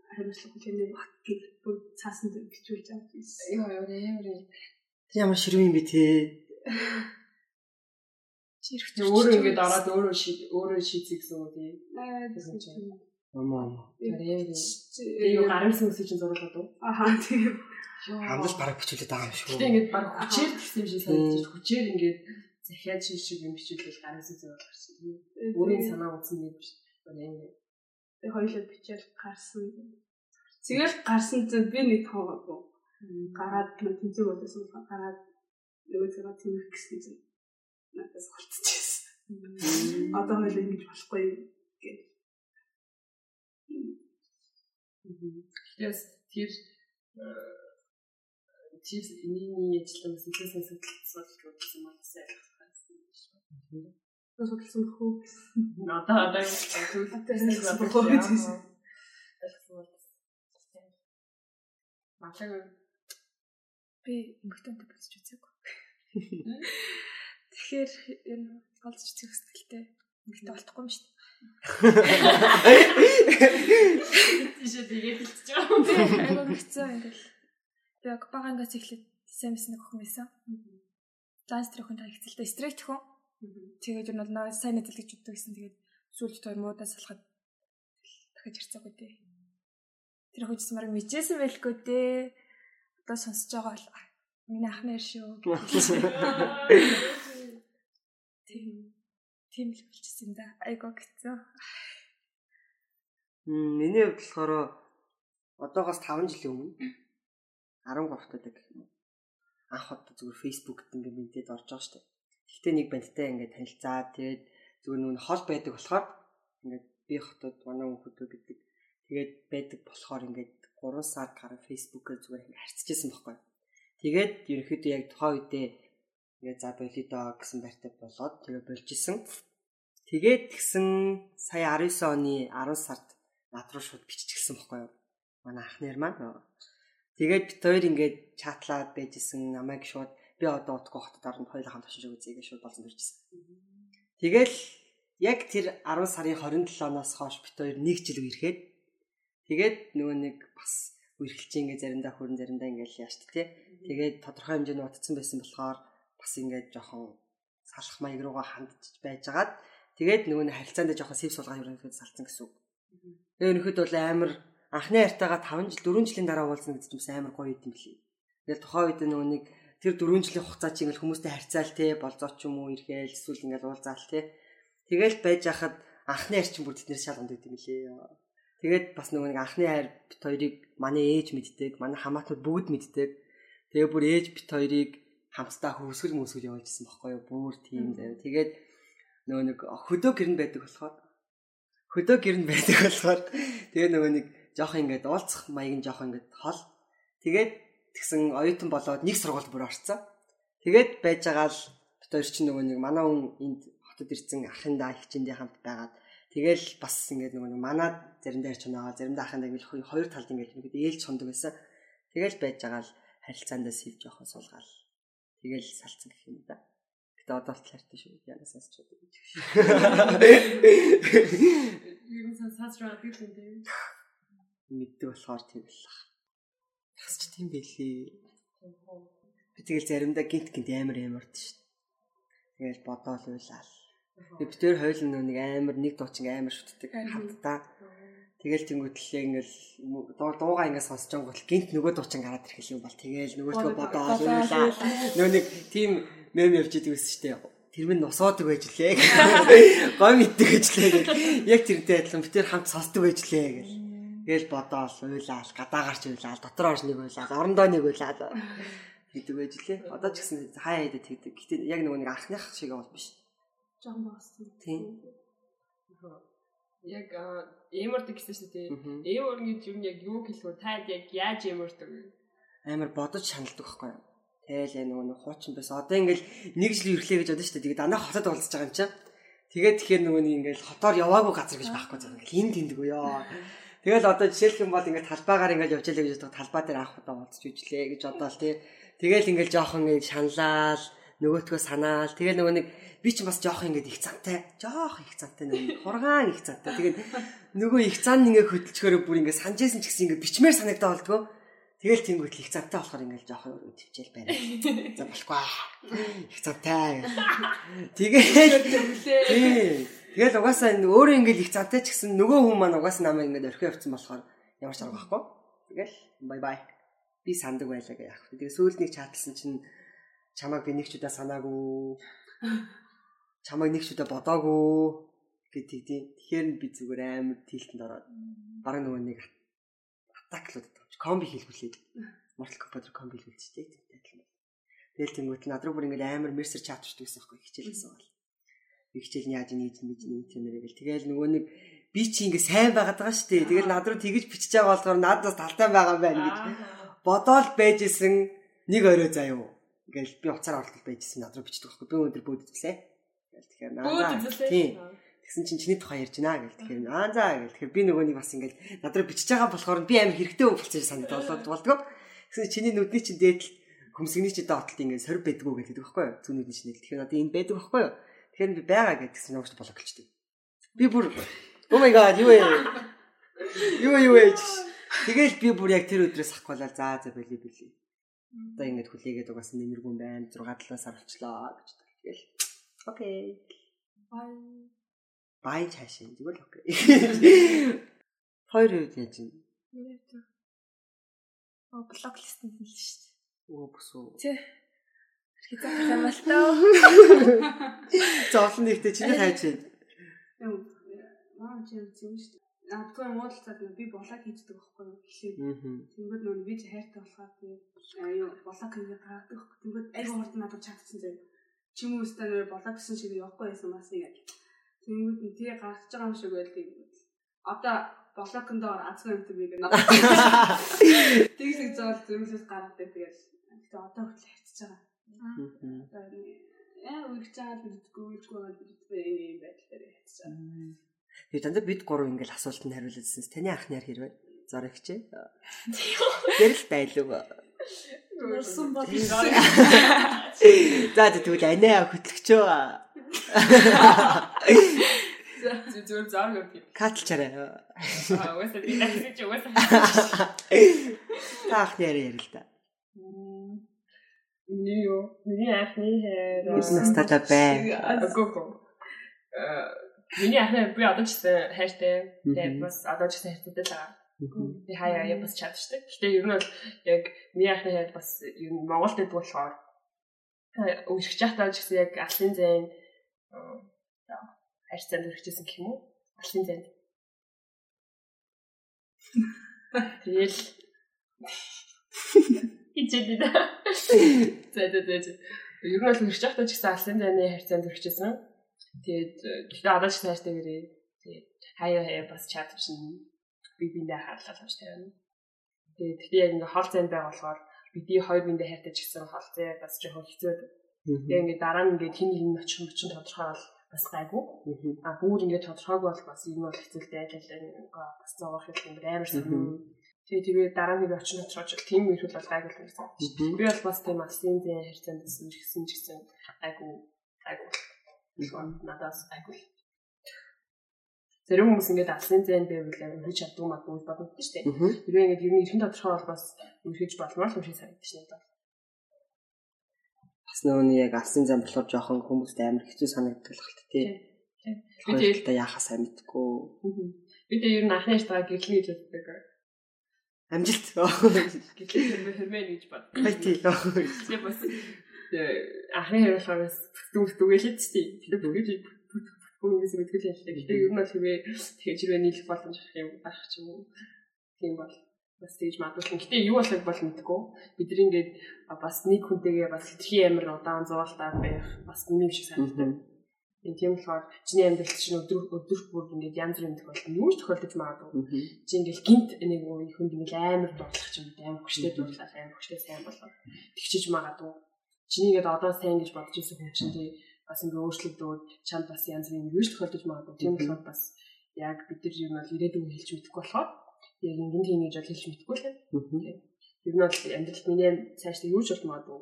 хариуцлага хүлээнэ баг гэж бүр цаасан дээр бичүүлж авч ирсэн. Йоо ёо ямар Тэг ямар ширүү юм бэ те. чирх өөрөө ингээд ороод өөрөө шийд өөрөө шийдэх гэсэн үг тий. Аа чинь. Амаа. Арай юу гарсан үсэг чинь зурлаад уу? Ахаа тийм. Хамдал бараг бичүүлээд байгаа юм шүү. Гэтэ ингээд баг хүчээр гэсэн юм шиг санагдаж хүчээр ингээд захиад шиг шиг юм бичүүлэл гарсан зүйл гарсан. Өөрийн санаа утсан юм биш. Ингээд Тэг хоёулаа бичээл гарсан. Тэгэл гарсан чинь би нэг тоогагүй. Гараад нэг тэнцэг болосон бол гараад нөгөө зэрэг тэмэх гэсэн чинь надаас холцчихсэн. Одоо хоёул ингэж болохгүй гэж. Yes, тэр тэр энэний ажилтнаас ихээс судалсан гэсэн юм байна. Судалсан хөө. Одоо одоо Судалсан. Матлаг би эмгтэнтэй болчих үзээгүй. Тэгэхээр ер нь олж үзэх хэвчтэй эмгтэн болтохгүй юм шүү дээ. тийшээ тэгээд хэлчихэж байгаа. Би айгуу хэцүү ингээл. Би яг бага ангаас эхлээд SMS нэг охин байсан. Ланстрих хүн та ихцэлтэй стрейт хүн. Тэгээд нь бол сайн нэзэл гэж боддог гэсэн. Тэгээд сүүлд тоо муудаа салахад дахиж ирцээгүй дээ. Тэр хүчс марг мичээсэн байлгүй дээ. Одоо сонсож байгаа бол "А, миний ах нэр шүү. Тийм. Тийм л болчихсон да. Хэцүү. Мм миний хувьд болохоор одоогоос 5 жилийн өмнө 13 таа гэх юм. Анх удаа зүгээр Facebook-д ингээд мэдээд орж байгаа дээ. Гэхдээ нэг бандтай ингээд танилцаад тэгээд зүгээр нүн хол байдаг болохоор ингээд би хотод манай хүүхдүүд гэдэг. Тэгээд байдаг болохоор ингээд 3 сар гараа фэйсбүүкээр зүгээр ингээд харьцажсэн байхгүй. Тэгээд ерөнхийдөө яг тухайн үедээ ингээд за болидоо гэсэн байртай болоод тэгээ болж исэн. Тэгээд тэгсэн сая 19 оны 10 сард над руу шууд биччихсэн байхгүй юу? Манай ах нэр маань. Тэгээд бид хоёр ингээд чатлаад байжсэн намайг шууд би одоо утгагүй хотод орно хоёулаа хамт очиж үзье гэж шууд болсон дуржсэн. Тэгэл яг тэр 10 сарын 27-оноос хойш бид хоёр нэг жил үерхэд тэгээд нөгөө нэг бас үерхэлж ингээ заримдаа хөрөн заримдаа ингээл яаш тээ. Тэгээд тодорхой хэмжээний утцсан байсан болохоор бас ингээд жоохон салах маяг руугаа хандж байжгаад тэгээд нөгөө нэг харилцаанд жоохон сэв сулгаа ерөнхийдөө салцсан гэсэн үг. Тэгээд ерөнхийдөө бол амар анхны хайртайгаа 5 жил 4 жилийн дараа уулзна гэж юмсан амар гоё юм лээ. Тэгээд тухайн үед нөгөө нэг тэр 4 жилийн хугацаа чинь ингээл хүмүүстэй харьцаал те болзооч юм уу ирэхэл эсвэл ингээл уулзаал те тэгэл байж хахад анхны хайр чинь бүр тэднээс шалганд өгд юм лээ. Тэгээд бас нөгөө нэг анхны хайр бит хоёрыг манай ээж мэддэг, манай хамаатнууд бүгд мэддэг. Тэгээ бүр ээж бит хоёрыг хамтдаа хөвсгөл мөсгөл явуулжсэн байхгүй юу? Бүр тийм заяа. Тэгээд нөгөө нэг хөдөө гэрн байдаг болохоор хөдөө гэрн байдаг болохоор тэгээ нөгөө нэг жоох ингээд уулзах маяг нь жоох ингээд хол. Тэгээд тэгсэн оюутан болоод нэг сургуульд бүр орцсон. Тэгээд байж байгаа л бид хоёр чинь нөгөө нэг манай хүн энд хотод ирсэн ахындаа хичээндээ хамт байгаад тэгэл бас ингээд нөгөө нэг манад заримдаа ирч оноо заримдаа ахындаа ингээд хоёр талд ингээд ингээд ээлж сондог байсан. Тэгэл байж байгаа л харилцаандаа сэв жоохон суулгаал. Тэгэл салцсан гэх юм да. Гэтэ одоо л clarity шүү. Янасаас ч удаа гэж. Юу сонсож байгаа гэдэг юм. Мэддэг болохоор тийм л баг. Бас ч тийм байлээ. Би тэгэл заримдаа гинт гинт амар амард шүү. Тэгэл бодоол уйлал. Бид тэр хойл нэг амар нэг дуучин амар шүтдэг хамтдаа. Тэгэл тэнгуэтлээ ингээл дуугаа ингээд сонсож байгаа гинт нөгөө дуучин гараад ирэх юм бол тэгэл нөгөөтгөө бодоол уйлаа. Нөө нэг тийм мем явж идэг байсан шүү дээ тэр минь нусаадаг байж лээ. Гой мэддэг байж лээ. Яг тэрнтэй адилхан бид тэр хамт сонсдог байж лээ гэл. Гээл бодоол, уйлаал, гадаагарч уйлаал, дотор орж нэг уйлаал, орондоо нэг уйлаал гэдэг байж лээ. Одоо ч гэсэн хаяа хэдэд тэгдэг. Гэтэ яг нөгөө нэг анхных шиг бол биш. Жохон багсан. Тийм. Яг эмэрдэг гэсэн шүү дээ. Эмэр гэж юу яг юу гэлгүй таад яг яаж эмэрдэг вэ? Амар бодож шаналдаг байхгүй юу? Тэгэл нөгөө нэг хуучин байсан. Одоо ингээл нэг жил ирлээ гэж бодсон шүү дээ. Тэгээд данаа хотод уулзж байгаа юм чинь. Тэгээд тэгэхээр нөгөө нэг ингээл хотоор яваагүй газар гэж байхгүй зав. Ингээл хин тэндэг ёо. Тэгэл одоо жишээлх юм бол ингээд талбайгаар ингээд явж ялээ гэж боддог. Талбай дээр анх удаа уулзч үжлээ гэж бодлоо тий. Тэгэл ингээд жоохон ингээд шаналал нөгөөтгөө санаал. Тэгэл нөгөө нэг би ч бас жоохон ингээд их цантай жоох их цантай нэг хургаан их цантай тэгээд нөгөө их цан ингээд хөдөлчгөөрөө бүр ингээд санжээсэн ч гэсэн ингээд бичмээр санагдаа болдгоо. Тэгэл тэнгуүт их цантай болохоор ингээд жоохон төвчээл байна за болохгүй их цантай тэгээд Тэгэл угаасаа өөрөө ингээл их цантай ч гэсэн нөгөө хүн маань угаасаа намайг ингээд орхио явцсан болохоор ямар ч арга байхгүй. Тэгэл бай бай. Би сандаг байлаа гэх яг. Тэгээ сүүлд нэг чатлсан чинь чамайг би нэг ч удаа санаагүй. Чамайг нэг ч удаа бодоогүй гэдэг тийм. Тэгэхээр би зүгээр амар тилтэнд ороод бараг нөгөө нэг атаклууд тавьж комби хийлгүүлээд Mortal Kombat комби хийлгүүлчихтэй. Тэгэл тэнгуут над руу бүр ингээд амар мерсер чатчдаг гэсэн байхгүй хичээлсэн бол би хичээл яаж нээж нээж нээж нэрээ гэл тэгэл нөгөө нэг би чи ингээ сайн байгаад байгаа шүү дээ. Тэгэл над руу тэгж бичиж байгаа болохоор надаас талтай байгаа юм байна гэж бодоол байж исэн нэг орой заяа. Ингээл би уцаар оролдол байж исэн над руу бичдэг байхгүй. Би өнөөдөр бөөдөлээ. Тэгэл тэгэхээр наа. Тийм. Тэгсэн чинь чиний тухай ярьж байна гэл. Тэгэхээр аа за гэл. Тэгэхээр би нөгөө нэг бас ингээл над руу бичиж байгаа болохоор би амар хэрэгтэй болчихсон санагдаад болдгоо. Тэгсэн чиний нүдний чинь дээдл хөмсгний чинь доотлт ингээд сорь байдгүй гэдэг байхгүй юу? Зүүнүүдний чинь. Тэгэхээр надад энэ байдаг байхгүй юу? Тэгэхээр би байгаа гэдгсэн юм шиг болоо гэлчтэй. Би бүр Oh my god юу вэ? Юу юу вэ? Тэгэл би бүр яг тэр өдрөөс ахгуулаад заа за бэлий бэлий. Одоо ингэж хүлээгээд угаасан нэмэргүй байна. 6 7 сар болчлоо гэж тэгэл. Окей. Бай. Бай цаашаа зүгээр л окей. Хоёр үед яаж юм? Оо блоклист нь л шүү дээ. Оо бүсүү. Тэ. Хэрэг юм бол таа. Зовлон нэгтэй чиний хайж байна. Маа чи юм шүү дээ. Наадгүй муудалцаад би булаг хийдэг байхгүй юу гэхлээр. Тэнгүүд нөө би ч хайртай болохоор би аюу булаг хийгээд таадаг байхгүй. Тэнгүүд айгу хурд надад чагтсан заяа. Чимүүстэй нөр булаг гэсэн шиг явахгүй байсан бас яг. Тэнгүүд нь тий гарч байгаа юм шиг байлгүй. Одоо блокондоор азгүй юм. Тэгж нэг зоол зөрүүлээс гаргадаг тэгэл. Гэтэ одоо хүртэл хайцаж байгаа. Одоо яа үргэлж чаад бидгүй үргэлжгүй байгаа бидгүй энэ юм хайцаж байгаа. Тэгээ дандаа бид гурав ингээл асуултанд хариулжсэн. Таны анхны хэр хэрвээ? Зоригч. Гэрэл байлуу. Урсан бол За тэгвэл анаа хөтлөгчөө. Зүгээр зар гэх юм. Катлчаарай. Аа, чи уусаа. Та анхны хэр ярил л да. Нио, миний анхны хэрэг. Бид настата бай. Агоко. Э миний анхны би одоо ч гэсэн хайртай. Тэгээд бас одоо ч гэсэн хайртай л байгаа. Би хаяа я бас чадчихдаг. Гэтэ ер нь бол яг миний анхны хайр бас ер нь Монголд байдаг болохоор өвсгч яхтаа ч гэсэн яг алсын зайн хайр цанд өрчихсэн гэх юм уу? Алсын зайд. Тэгэл хичээдээ. За за за. Ер нь бол өрчих яхтаа ч гэсэн алсын зайны хайр цанд өрчихсэн. Тэгээд гэхдээ одоо ч хайртай гэрээ. Тэгээд хаяа хаяа бас чадчихна. Би биндээ хааллаа гэж тавина. Тэгээд гэхдээ яг ингээ хол зайд байгаа болохоор бидний хоёр биндээ хайртай ч гэсэн хол зай бас жоохон хэцүү. Тэгээд ингээ дараа нь ингээ хин хин очих юм чинь тодорхой бас гайгүй. А бүр ингээ тодорхойг бол бас юм бол хэцүүлтэй айлалаа ингээ бас зоогох юм амар сонирхол Тэгээ тэгээ дараа нь очих нь очиж тийм их бол гайгүй л байсан. Би бол бас тийм алсын зэн харьцаанд гэсэн ч гэсэн гайгүй гайгүй. Надаас гайгүй. Зарим хүмүүс ингээд алсын зэн байвал амар хийж чаддгүй магадгүй боддог шүү дээ. Тэрвээ ингээд нь эрхэн тодорхой бол бас өрхөж болмоор л юм шиг санагдаж байна даа. Бас нөгөө яг алсын зэн болохоор жоохон хүмүүст амар хэцүү санагддаг л хэлт тий. Би тэгээд яахаа сайн мэдгүй. Би тэгээд ер нь анхны ястаа гэрлэн боддог амжилт гэхэл хэрмэн гэж бод. Хайти. Тэгээ бас анхны хэрэглээс дүр дүгэлээд тий. Тэгээ бүгд бүгдээс мэдгэл ялтай. Гэтэ ер нь бол хэвээ тэгэж хэрвээ нийлэх боломж авах юм байх ч юм уу. Тийм бол бас тэгж магадгүй. Гэтэ юу болохыг бол мэдгүй. Бид нар ингээд бас нэг хүнтэйгээ бас хэтэрхий амир удаан зугаалтаа байх бас юм шиг санагдав. Тийм тийм болохоор чиний амьдрал чинь өдөр өдөр бүр ингээд янз бүрийн тохиолдол юу ч тохиолдож магадгүй. Чи ингээд гинт нэг хүнд ингээд амар дурлах ч юм амар хөштэй дурлал амар хөштэй сайн болоод тэгчиж магадгүй. Чиний ингээд одоо сайн гэж бодож ирсэн хүн чинь тий бас ингээд өөрчлөгдөөд чамд бас янз бүрийн юу ч тохиолдож магадгүй. Тийм болохоор бас яг бид нар юм бол ирээдүйн хэлж мэдэхгүй болохоор яг ингээд тийм гэж хэлж мэдэхгүй л тийм. Ер нь бол амьдралд миний цаашдаа юу ч болж магадгүй.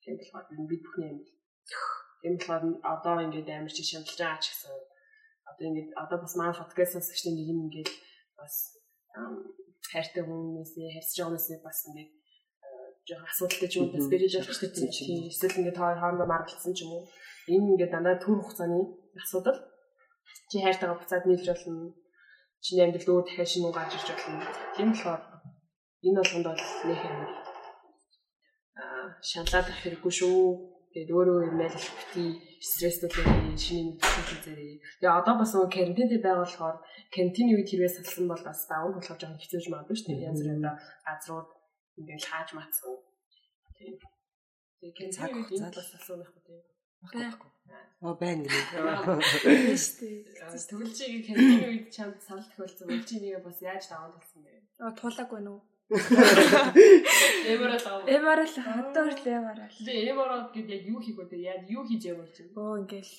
Тийм болохоор бид бүхний амьдрал Тийм болохоор одоо ингээд амар чи шаналж байгаа ч гэсэн одоо ингээд одоо бас манай подкаст сонсогчдын нэг юм ингээд бас хайртай хүмүүсээ харьцаж байгаа хүмүүсээ бас ингээд жоох асуудалтай ч юм уу бас бэрэж болох ч тийм эсвэл ингээд хоёр хоорондоо маргалцсан ч юм уу. Энэ ингээд дандаа төр хугацааны асуудал. Чи хайртайгаа буцаад нийлж болно. Чиний амьдралд өөр дахиад шинэ уу гарч ирж болно. Тийм болохоор энэ болгонд бол нэг юм. Аа шаналаад ах хэрэггүй шүү Тэгээд өөрөө бити стресстэй шинийн мэдээлэл зэрэг. Тэгээ одоо бас нөгөө карантинтэй байгаа болохоор карантины үед хэрвээ салсан бол бас даун болохоор жоохон хэцүүж магадгүй шүү дээ. Янз бүрийн газрууд ингээл хааж матсан. Тийм. Тэгээ энэ бас салсан байхгүй тийм. Байхгүй. Оо байна гэнэ. шүү дээ. Төгөлжийг карантины үед чамд сал тохиолдсон бол чи нэгэ бас яаж даун талсан бэ? Аа туулаагүй нүү. Эморал аа. Эморал одоо хүртэл эморал. Тэгээ эморал гэдэг яг юу хийх вэ? Яг юу хийж явуулж байна? Өө ингээл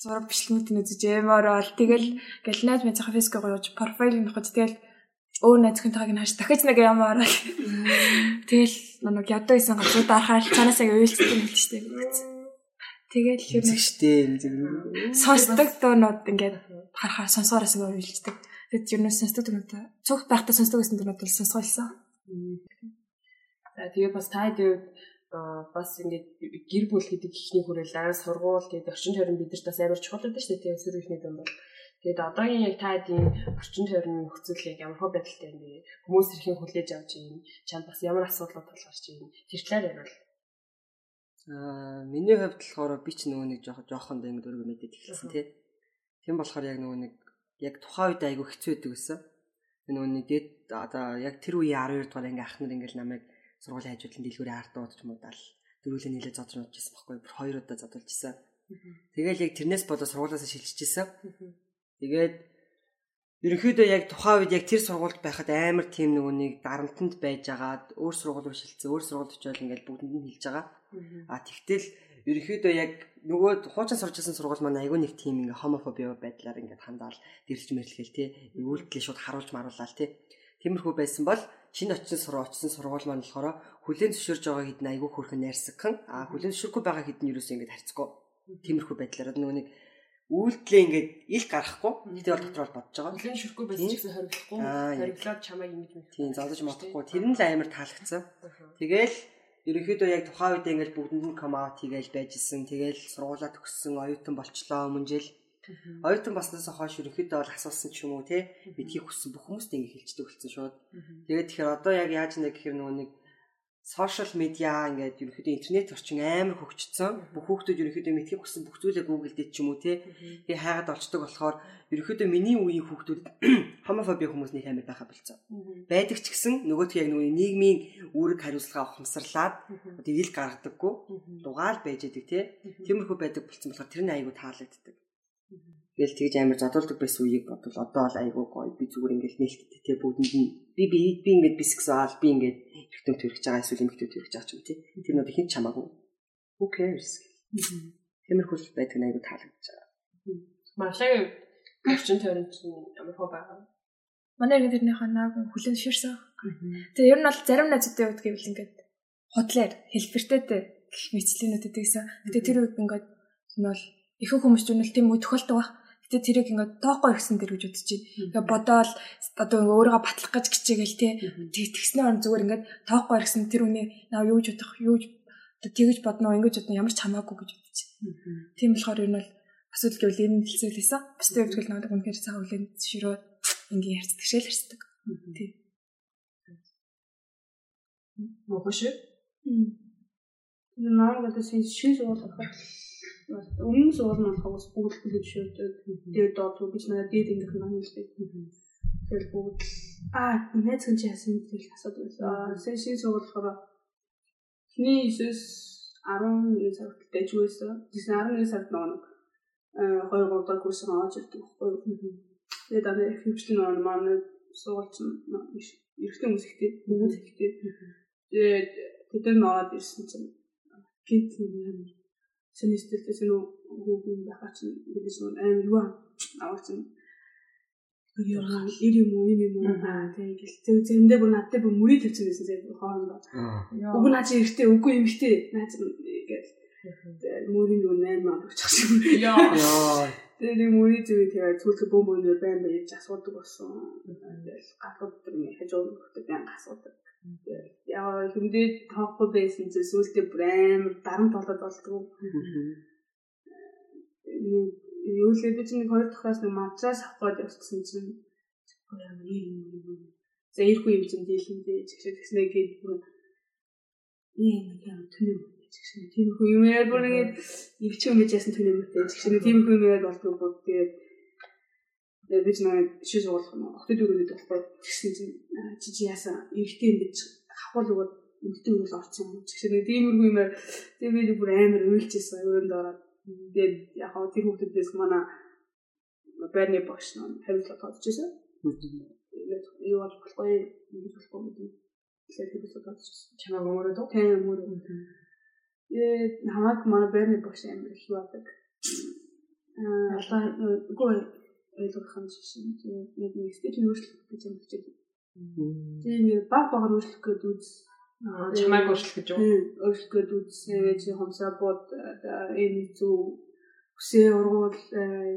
зураг бичлэгүүдийг үзэж эморал тэгэл ингээл найз мэд цахаа фэйсбүүк гоож профайл нөхөж тэгэл өөр найзхийн тагийг хааш дахиж нэг эморал. Тэгэл нэг ядуу исэн гацууд арахаар цаанаас яг уйлцдаг юм л дээ. Тэгэл ер нь штэ энэ сонсдог дуунууд ингээд харахаар сонсоороос ингээ уйлцдаг. Тэгэд ер нь сонсдог дуунууд цогт байхдаа сонсдог гэсэн дуунууд бол сонсгойлсон. За тэгээ бас та хэд бас ингээд гэр бүл гэдэг ихний хүрээлэн ан сургууль гэдэг орчин тойрон бидэрт бас амар чухал байдаг шүү дээ сөрөглөний дүн бол. Тэгээд одоогийн яг та хэдийн орчин тойрны нөхцөл яг ямар хөө байдалтай юм бэ? Хүмүүс хэрхэн хүлээж авч юм? Чанд бас ямар асуудлууд тулгарч юм? Тэр талаар ярил. Аа миний хувьд болохоор би ч нөгөө нэг жоох жоохонд ингэ дөрөв мэдээд эхэлсэн тий. Тийм болохоор яг нөгөө нэг яг тухайн үед айгүй хэцүү байдаг гэсэн нөгөө нэг дээд одоо яг тэр үеийн 12 дугаар анги ах нар ингээл намайг сургуулийн хажуудлын дэлгүүрийн ард дуудаж муудаал дөрүүлээ нийлээ зодж нуудажсэн байхгүй бүр хоёр удаа зодулж исэн. Тэгэл яг тэрнээс болоо сургуулиасаа шилжиж исэн. Тэгээд ерөнхийдөө яг тухайн үед яг тэр сургуульд байхад амар тийм нөгөө нэг дарамтанд байж агаад өөр сургууль руу шилжсэн, өөр сургуульд очиод ингээл бүгдэнд нь хэлж байгаа. А тэгтэл ерөнхийдөө яг нөгөө хуучин сурч байсан сургууль маань айгүй нэг тийм ингээ хомофоби байдлаар ингээ хандаал дэрэлж мэрлэхэл тий. Үйлдэлээ шууд харуулж маруулаад тий. Тиймэрхүү байсан бол шинэ очсон сургууль очсон сургууль маань болохоор хүлэн зөвшөөрж байгаа хэд нь айгүй хөрхөн найрсагхан. А хүлэн зөвшөөрөхгүй байгаа хэд нь юу гэсэн ингээ харьцгүй. Тиймэрхүү байдлаар нөгөө нэг үйлдэлээ ингээд ил гарахгүй нэгтэй бол дотор бол бодож байгаа. Хүлэн шүрхгүй байсан ч гэсэн хориглохгүй. Хориглоод чамайг ингэж мэд. Тийм зодож модохгүй. Тэр нь л амар таалагдсан. Тэгэл ерөнхийдөө яг тухайн үед ингээд бүгдэнд нь come out хийгээл байжсэн. Тэгэл сургуулаа төгссөн, оюутан болчлоо өмнө жил. Оюутан болсноос хойш ерөнхийдөө бол асуусан ч юм уу те бидхийг хүссэн бүх хүмүүст ингэ хэлждэг болсон шууд. Тэгээд тэгэхээр одоо яг яаж нэ гэхээр нөгөө нэг сошиал медиа ингээд ерөнхийдөө интернет орчин амар хөгжсөн. Бүх хүүхдүүд ерөнхийдөө мэдхийг хүссэн бүх зүйлээ Google дээр ч юм уу те. Тэгээ хайгаад олцдог болохоор ерөнхийдөө миний үеийн хүүхдүүд хомофоби хүмүүс нэг амар байха болцсон. Байдаг ч гэсэн нөгөөдх яг нөгөө нийгмийн үүрэг хариуцлага ухамсарлаад одоо ил гаргадаггүй дугаал байж идэг те. Тиймэрхүү байдаг болцсон болохоор тэр нь айгүй таалагддаг. Тэгэл тэгж амар зодуулдаг байсан үеийг бодвол одоо бол айгүй гоё би зүгээр ингээл нээлттэй те бүгдэнд нь би би би ингээд бисексуал би ингээд эргэтэн төрөх байгаа эсвэл эмэгтэй төрөх байгаа ч юм тий. Тэр нь хин ч хамаагүй. Who cares? Тиймэрхүү байдаг нь айгүй таалагдж байгаа. Малагийн орчин тойронд ямар хөө байгаа. Манай иргэн тэрнийхээ нааг хүлэн ширсэн. Тэгээ ер нь бол зарим найзуудтай үүд гэвэл ингээд худлаар хэлбэртэйтэй гэх мэтлэнүүд гэдэгсэн. Тэгээ тэр үед ингээд энэ бол ихэнх хүмүүс ч үнэл тийм үе тохиолдог баг. Гэтэ тэрийг ингээд тоохгүй ирсэн дэр гэж бодож чинь. Тэгээ бодоол одоо өөрийгөө батлах гэж хичээгээл те. Тэг тэгснээр он зүгээр ингээд тоохгүй ирсэн тэр үний наа юу гэж бодох юу тэгж бодно ингэж бодно ямар ч хамаагүй гэж бодож чинь. Тийм болохоор энэ бол асуудал гэвэл энэ хэлцээлээсэн. Бусдын хувьд бол нэг үнэхээр цаг үеийн ширөө ингээ ярьцдаг шэл ярьцдаг. Тийм. Мохош. Наа гэдэг чинь шин суул өмнө суул нь болохоос бүгд хүлээж шөөдөг. Тэгээд доод гэж надад дээд ингэх нь хэлдэг. Тэгэл бүгд аа найз хүн чи яасан гэж асуудаг байсан. Сая шин суул болохоор хний 9-с 11 сард байж байсан. Тэгсэн 11 сард нэг 2 3 дахь курс аваад ирдэг байхгүй. Тэгээд одоо хөвчлэн нэг маань суулч эрэгтэй хүмүүс ихтэй бүгд ихтэй. Тэгээд тэд нар наваад ирсэн чинь гинт юм синистэлтэй синүү хүүхэн байхаа чинь бидээс нэг амар юу аваад чинь яа ир юм уу юм уу? Аа тэгэл зөв зэндээ бүр надад бүр мөрий тавьсан байсан зэрэг хоорондоо. Уг наа чи эртээ үгүй юм ихтэй. Наа чи гэж мөрийн нөгөө 8 маа болчих шиг яа. Тэгээ мөрий зүг тэгээ цүлх бөм бөмөр байн байж асуудаг болсон. Тэгэл гатууд тэр хажуу нөхдөд байн асуудаг яа хүндээ тоохгүй байсан чинь сүултээ бүр амар дарамт болоод болдгоо. Юу л би чинь хоёр дахраас нэг матрас аваад явчихсан чинь. Ямар юм юм. За ирэхгүй юм чинь дийлэндээ чигшээ тэгснэ гээд бүр ийм юм түнэм чигшээ тийм хүү юм яа бүр ингээд ивч юм гэж яасан түнэм үү чигшээ тийм хүү юм яа болдгоо бүр тэгээд би ч нэг шиш уулах нь хотод өрөөд болохгүй. Тэгсэн чинь чи яасан? Эргэтэй юм гэж хавхал өгөөд эмгтэн өрөөл орсон юм. Нэг тиймэрхүү юм тэгээ би бүр амар уйлжсэн. Өрөөнд ороод. Тэгээд яг хаа тэр хүмүүсээс манай байрны багш нь хариуцлага тоодчихсон юу болж болохгүй. Юу болохгүй гэдэг тэгэхээр хариуцлага тоодчихсон чамаа өөрөө дөө тийм өөрөө э хамаг манай байрны багш амар их байдаг аа одоо үгүй ойлгох юм шиг шин. Тэгээд нэг стеж өөрчлөх гэж юм хичээл. Тэгээд нэг баг багаар өөрчлөх гэдэг үз. Чамайг өөрчлөх гэж юу? Өөрчлөх гэдэг үз. Тэгээд чи хомсаа бод энэ зүг хүсээ ургуул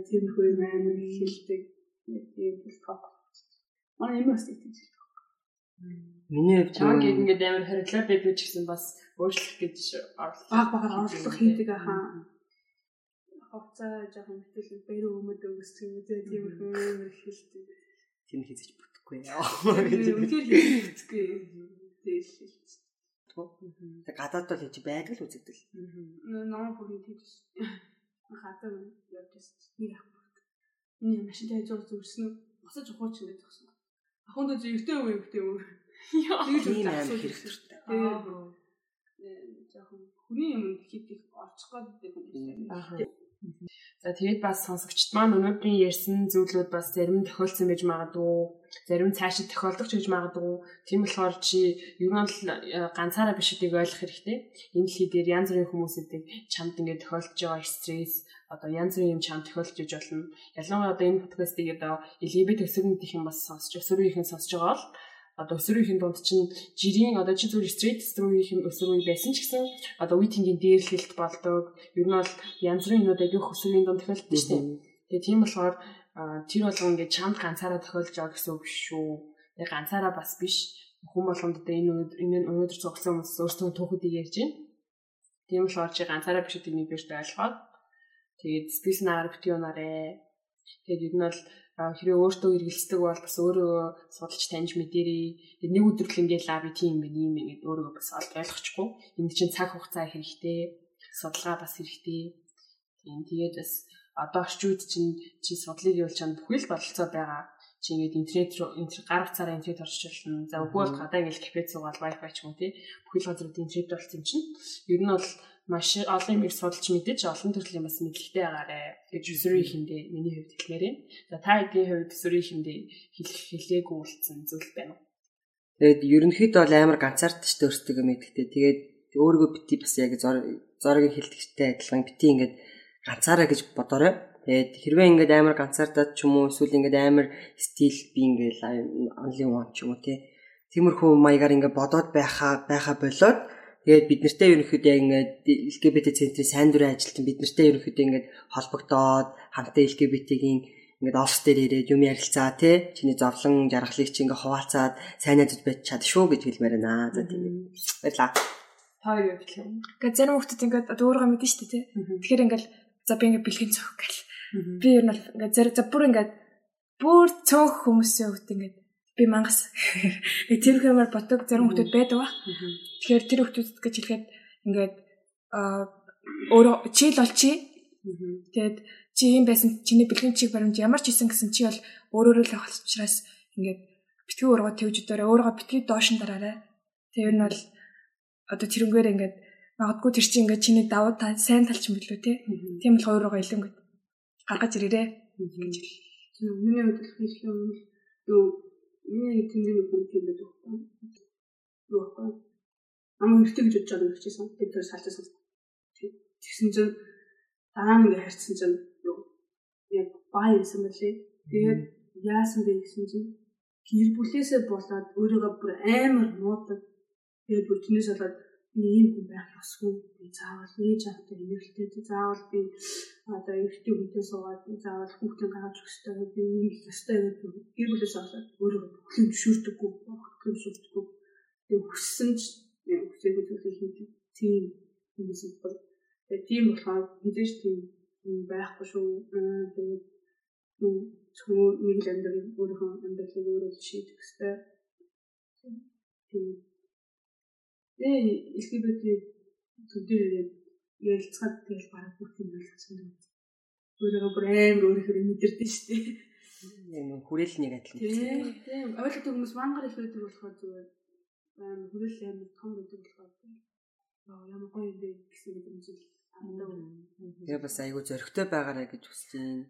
тиймэрхүү юм амар хэлдэг. Тийм л тоо. Манай юм бас тийм. Миний хувьд чамаг ингээд амар хариглаад байдаг ч гэсэн бас өөрчлөх гэж орлоо. Баг багаар орлох хийдэг ахаа хувцаа жоохон мэтэл баяр өмөд юм үү тиймэрхүү юм хэлдэг. Тэр хийчих бүтэхгүй яа. Үнэхээр хийхгүй. Тэгэл хэлж. Тэг гадаад бол хийж байдаг л үзэгдэл. Ном бүрийн тийж. Хатаа явж нэг ах. Энэ машинтай зур зүрсэн босож ухууч ингэж тагсан. Ахын дэ зөвхөн үе өвтэй үү. Яа. Тийм амар хэрэгтэй. Тэгээд жоохон хүний юм хийх орчих гээд байдаг юм байна. За тэгээд бас сонсогчд маань өнөөдрийн ярьсан зүйлүүд бас зарим тохиолдсон байж магадгүй, зарим цаашид тохиолдох ч гэж магадгүй. Тийм болохоор чи ер нь л э, ганцаараа биш гэдгийг ойлгох хэрэгтэй. Энэ дэлхий дээр янз бүрийн хүмүүсүүдийг чамд ингээд тохиолдож байгаа стресс, одоо янз бүрийн юм чамд тохиолдож иж болно. Ялангуяа одоо энэ подкастыг одоо LGBT төсөрнүүдийнхэн бас сонсож, өсвөрийнхэн сонсож байгаа бол одоо өсвөрийн дунд чинь жирийн одоо чи зүгээр стрейт өсвөрийн өсвөрийн байсан ч гэсэн одоо үеийнгийн дээрлэлт болдог. Ер нь бол янз бүрийн юмуд аяг өсвөрийн дунд тохиолддог шүү дээ. Тэгээ тийм болохоор тэр болгон ингээд чамд ганцаараа тохиолж байгаа гэсэн үг шүү. Тэгээ ганцаараа бас биш. Хүн болгонд одоо энэ энэ өнөөдөр цогцсон хүмүүс өөрсдөө түүхүүдийг ярьж байна. Тийм болохоор чи ганцаараа биш гэдэг нэг бишд ойлгоод тэгээд спейс наар битгий унаарэ. Тэгээд ер нь бол хэрэг өөртөө эргэлздэг бол бас өөрөө судалж таньж мэдэрий. Нэг өдөр л ингээл лаа би тийм юм ийм ингээд өөрөө бас ойлгочихгүй. Энд чинь цаг хугацаа хэрэгтэй. Судалгаа бас хэрэгтэй. Тийм тэгээд бас одоо орчууд чинь чи судлыг явуулж чанд бүхэл бололцоо байгаа. Чи ингээд интернет руу интернет гар утсаараа интернет орчуулж болно. За үгүй бол гадаа ингээл кафе суугаад wifi ч юм уу тий. Бүхэл газрууд интернет болсон чинь ер нь бол маш олон юм их судалж мэдээж олон төрлийн бас мэдлэгтэй байгаарэ гэж юзерийн хиндэ миний хувьд хэлмээр юм. За та хэдийн хувьд юзерийн хиндэ хэлэх хэлээгүй үлдсэн зүйл байна уу? Тэгээд ерөнхийдөө бол амар ганцаардч өөртөө мэддэг. Тэгээд өөрийгөө бити бас яг зорогийн хэлдэгтэй адилхан бити ингээд ганцаараа гэж бодоорой. Тэгээд хэрвээ ингээд амар ганцаардаад ч юм уу эсвэл ингээд амар стил би ингээд онлайн one ч юм уу тий. Тиймэрхүү маягаар ингээд бодоод байхаа байхаа болоод Тэгээд бид нартай ерөнхийдөө ингээд LGBT центрийн сайн дурын ажилтан бид нартай ерөнхийдөө ингээд холбогдоод хамтаа LGBT-ийн ингээд офс дээр ирээд юм ярилцаа тий чиний зовлон жаргалыг чи ингээд хуваалцаад сайн найзууд байж чад шүү гэж хэлмээр байна. За тийм баярлаа. Хоёр юу гэх юм? Ингээд зарим хүмүүс ингээд өөрийгөө мэдэн шүү дээ тий. Тэгэхээр ингээд за би ингээд бэлгийн цөх гэл. Би ер нь ингээд зэрэг за бүр ингээд бүр цөөх хүмүүсийн хувьд ингээд би мангас тэр хэмээр ботог зарим хүмүүс байдаг ба. Тэгэхээр тэр хүмүүс гэж хэлэхэд ингээд өөрөө чийл бол чи. Тэгээд чи юм байсан чиний бэлгийн чиг баримт ямар ч исэн гэсэн чи бол өөрөөрөө л авах учраас ингээд битгий ургаа тэгж өдөрөө өөрийгөө битгий доошин дараарай. Тэр нь бол одоо тэрнгээр ингээд магадгүй тэр чинь ингээд чиний давуу та сайн талч юм билүү те. Тийм болохоор өөрийгөө илүү ингээд гаргаж ирээрээ гэж хэл. Миний хувьд хэлэх юм юу Миний тэмдэг юм байдаг байхгүй. Юу байхгүй. Ам өртөө гэж бодож байгаа юм чи тэр салжсан. Тэгсэн чинь дараа нь ингээ харьцсан чинь юу яг бай байсан мөлий. Тэгээд яасан бэ гэсэн чинь гэр бүлээсээ болоод өөрийгөө бүр амар муудаг. Тэгээд бүр тэрнээс болоод би ийм хүн байх ёсгүй. Би заавал ээж автай инээлтэй заавал би одоо эртний хүнтэй суугаад заавал хүүхдээ гаргаж өгөх ёстой. Би ийм ёстой гэдэг гэр бүлээс болоод өөрөө бүхлийг зөвшөөрдөггүй, бүхлийг зөвшөөрдөггүй. Тэгээ хүссэн ч хүсээгүй зүйлийг хийдэг. Тийм хүмүүс бол тэгээ тийм болохоор мэдээж тийм байхгүй шүү. Тэгээд зөвхөн нэг л амьдрал өөрийнхөө амьдралыг өөрөө шийдэх ёстой. Тийм Тэгээ LGBT төдөө ярилцахад тэгэл бараг бүх юм ойлгосон юм. Өөрөөр бүр амар өөрөөр мэдэрдэн шүү дээ. Нэг хүрээлний адил. Тийм. Ойлгодог хүмүүс мангар их байдаг болохоор зүгээр амар хүрээл амар том байдаг болохоор ямар гоё юм бэ гэсэн мэдрэмжил Тэгээ бас айгүй зөрөгтэй байгаарэ гэж хүсэж байна.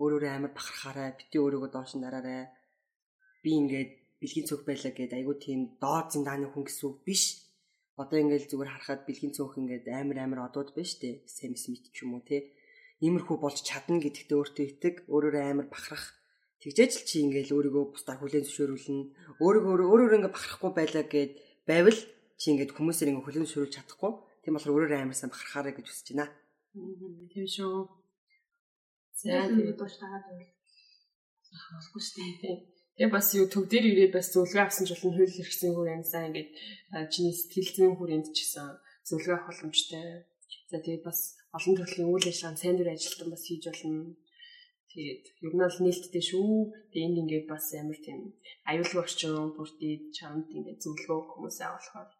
Өөрөөрөө амар бахархаарай, бити өөрийгөө доош нь дараарай. Би ингээд бэлгийн цөөх байлаа гэдээ айгүй тийм доод зиндааны хүн гэсэн үг биш. Одоо ингээд зүгээр харахад бэлгийн цөөх ингээд амар амар одууд байна штэ. Сэм смит ч юм уу те. Иймэрхүү болж чадна гэдэгтээ өөртөө итэг, өөрөөрөө амар бахарах. Тэгжээж л чи ингээд өөрийгөө бусдаар хүлээн зөвшөөрүүлнэ. Өөрийгөө өөрөөр ингээд бахарахгүй байлаа гэд байвал чи ингээд хүмүүсээр ингээд хүлээн зөвшөөрүүлж чадахгүй. Тийм болохоор өөрөөрөө амар сайн бахархаарай гэж хүсэж байна. Тийм шүү. За тэгээд доош тагаад байвал. Болохгүй штэ. Тэгээ бас юу төв дээр ирээд бас зөвлөгөө авсан ч болно хууль хэрэгцээ хүрээндээ ингээд чиний сэтгэл зүйн хүрээнд ч гэсэн зөвлөгөө авах боломжтой. За тэгээд бас олон төрлийн үйл ажиллагаанд сайн дүр ажилтан бас хийж болно. Тэгээд ер нь бол нээлттэй шүү. Тэгээд энд ингээд бас амар тийм аюулгүй орчин бүртээ чамд ингээд зөвлөгөө хүмүүсээ авахаар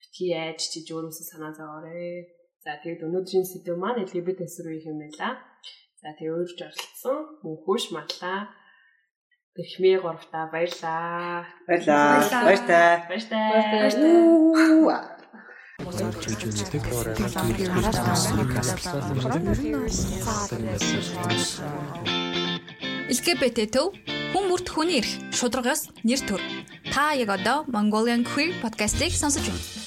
битгий яаж чиж өөрөөсөө санаа зовоорой. За тэгээд өнөөдрийн сэдв маань LGBT төсрөө юм байла. За тэгээд өөрч оролцсон мөнхөш матлаа Тэрхмээ гуравтаа баярлаа. Баярлаа. Баяртай. Баяртай. Баяртай. гэж үздэг. LGBT төв хүн бүрт хүний эрх шударгаас нэр төр. Та яг одоо Mongolian Queer podcast-ийг сонсож байна.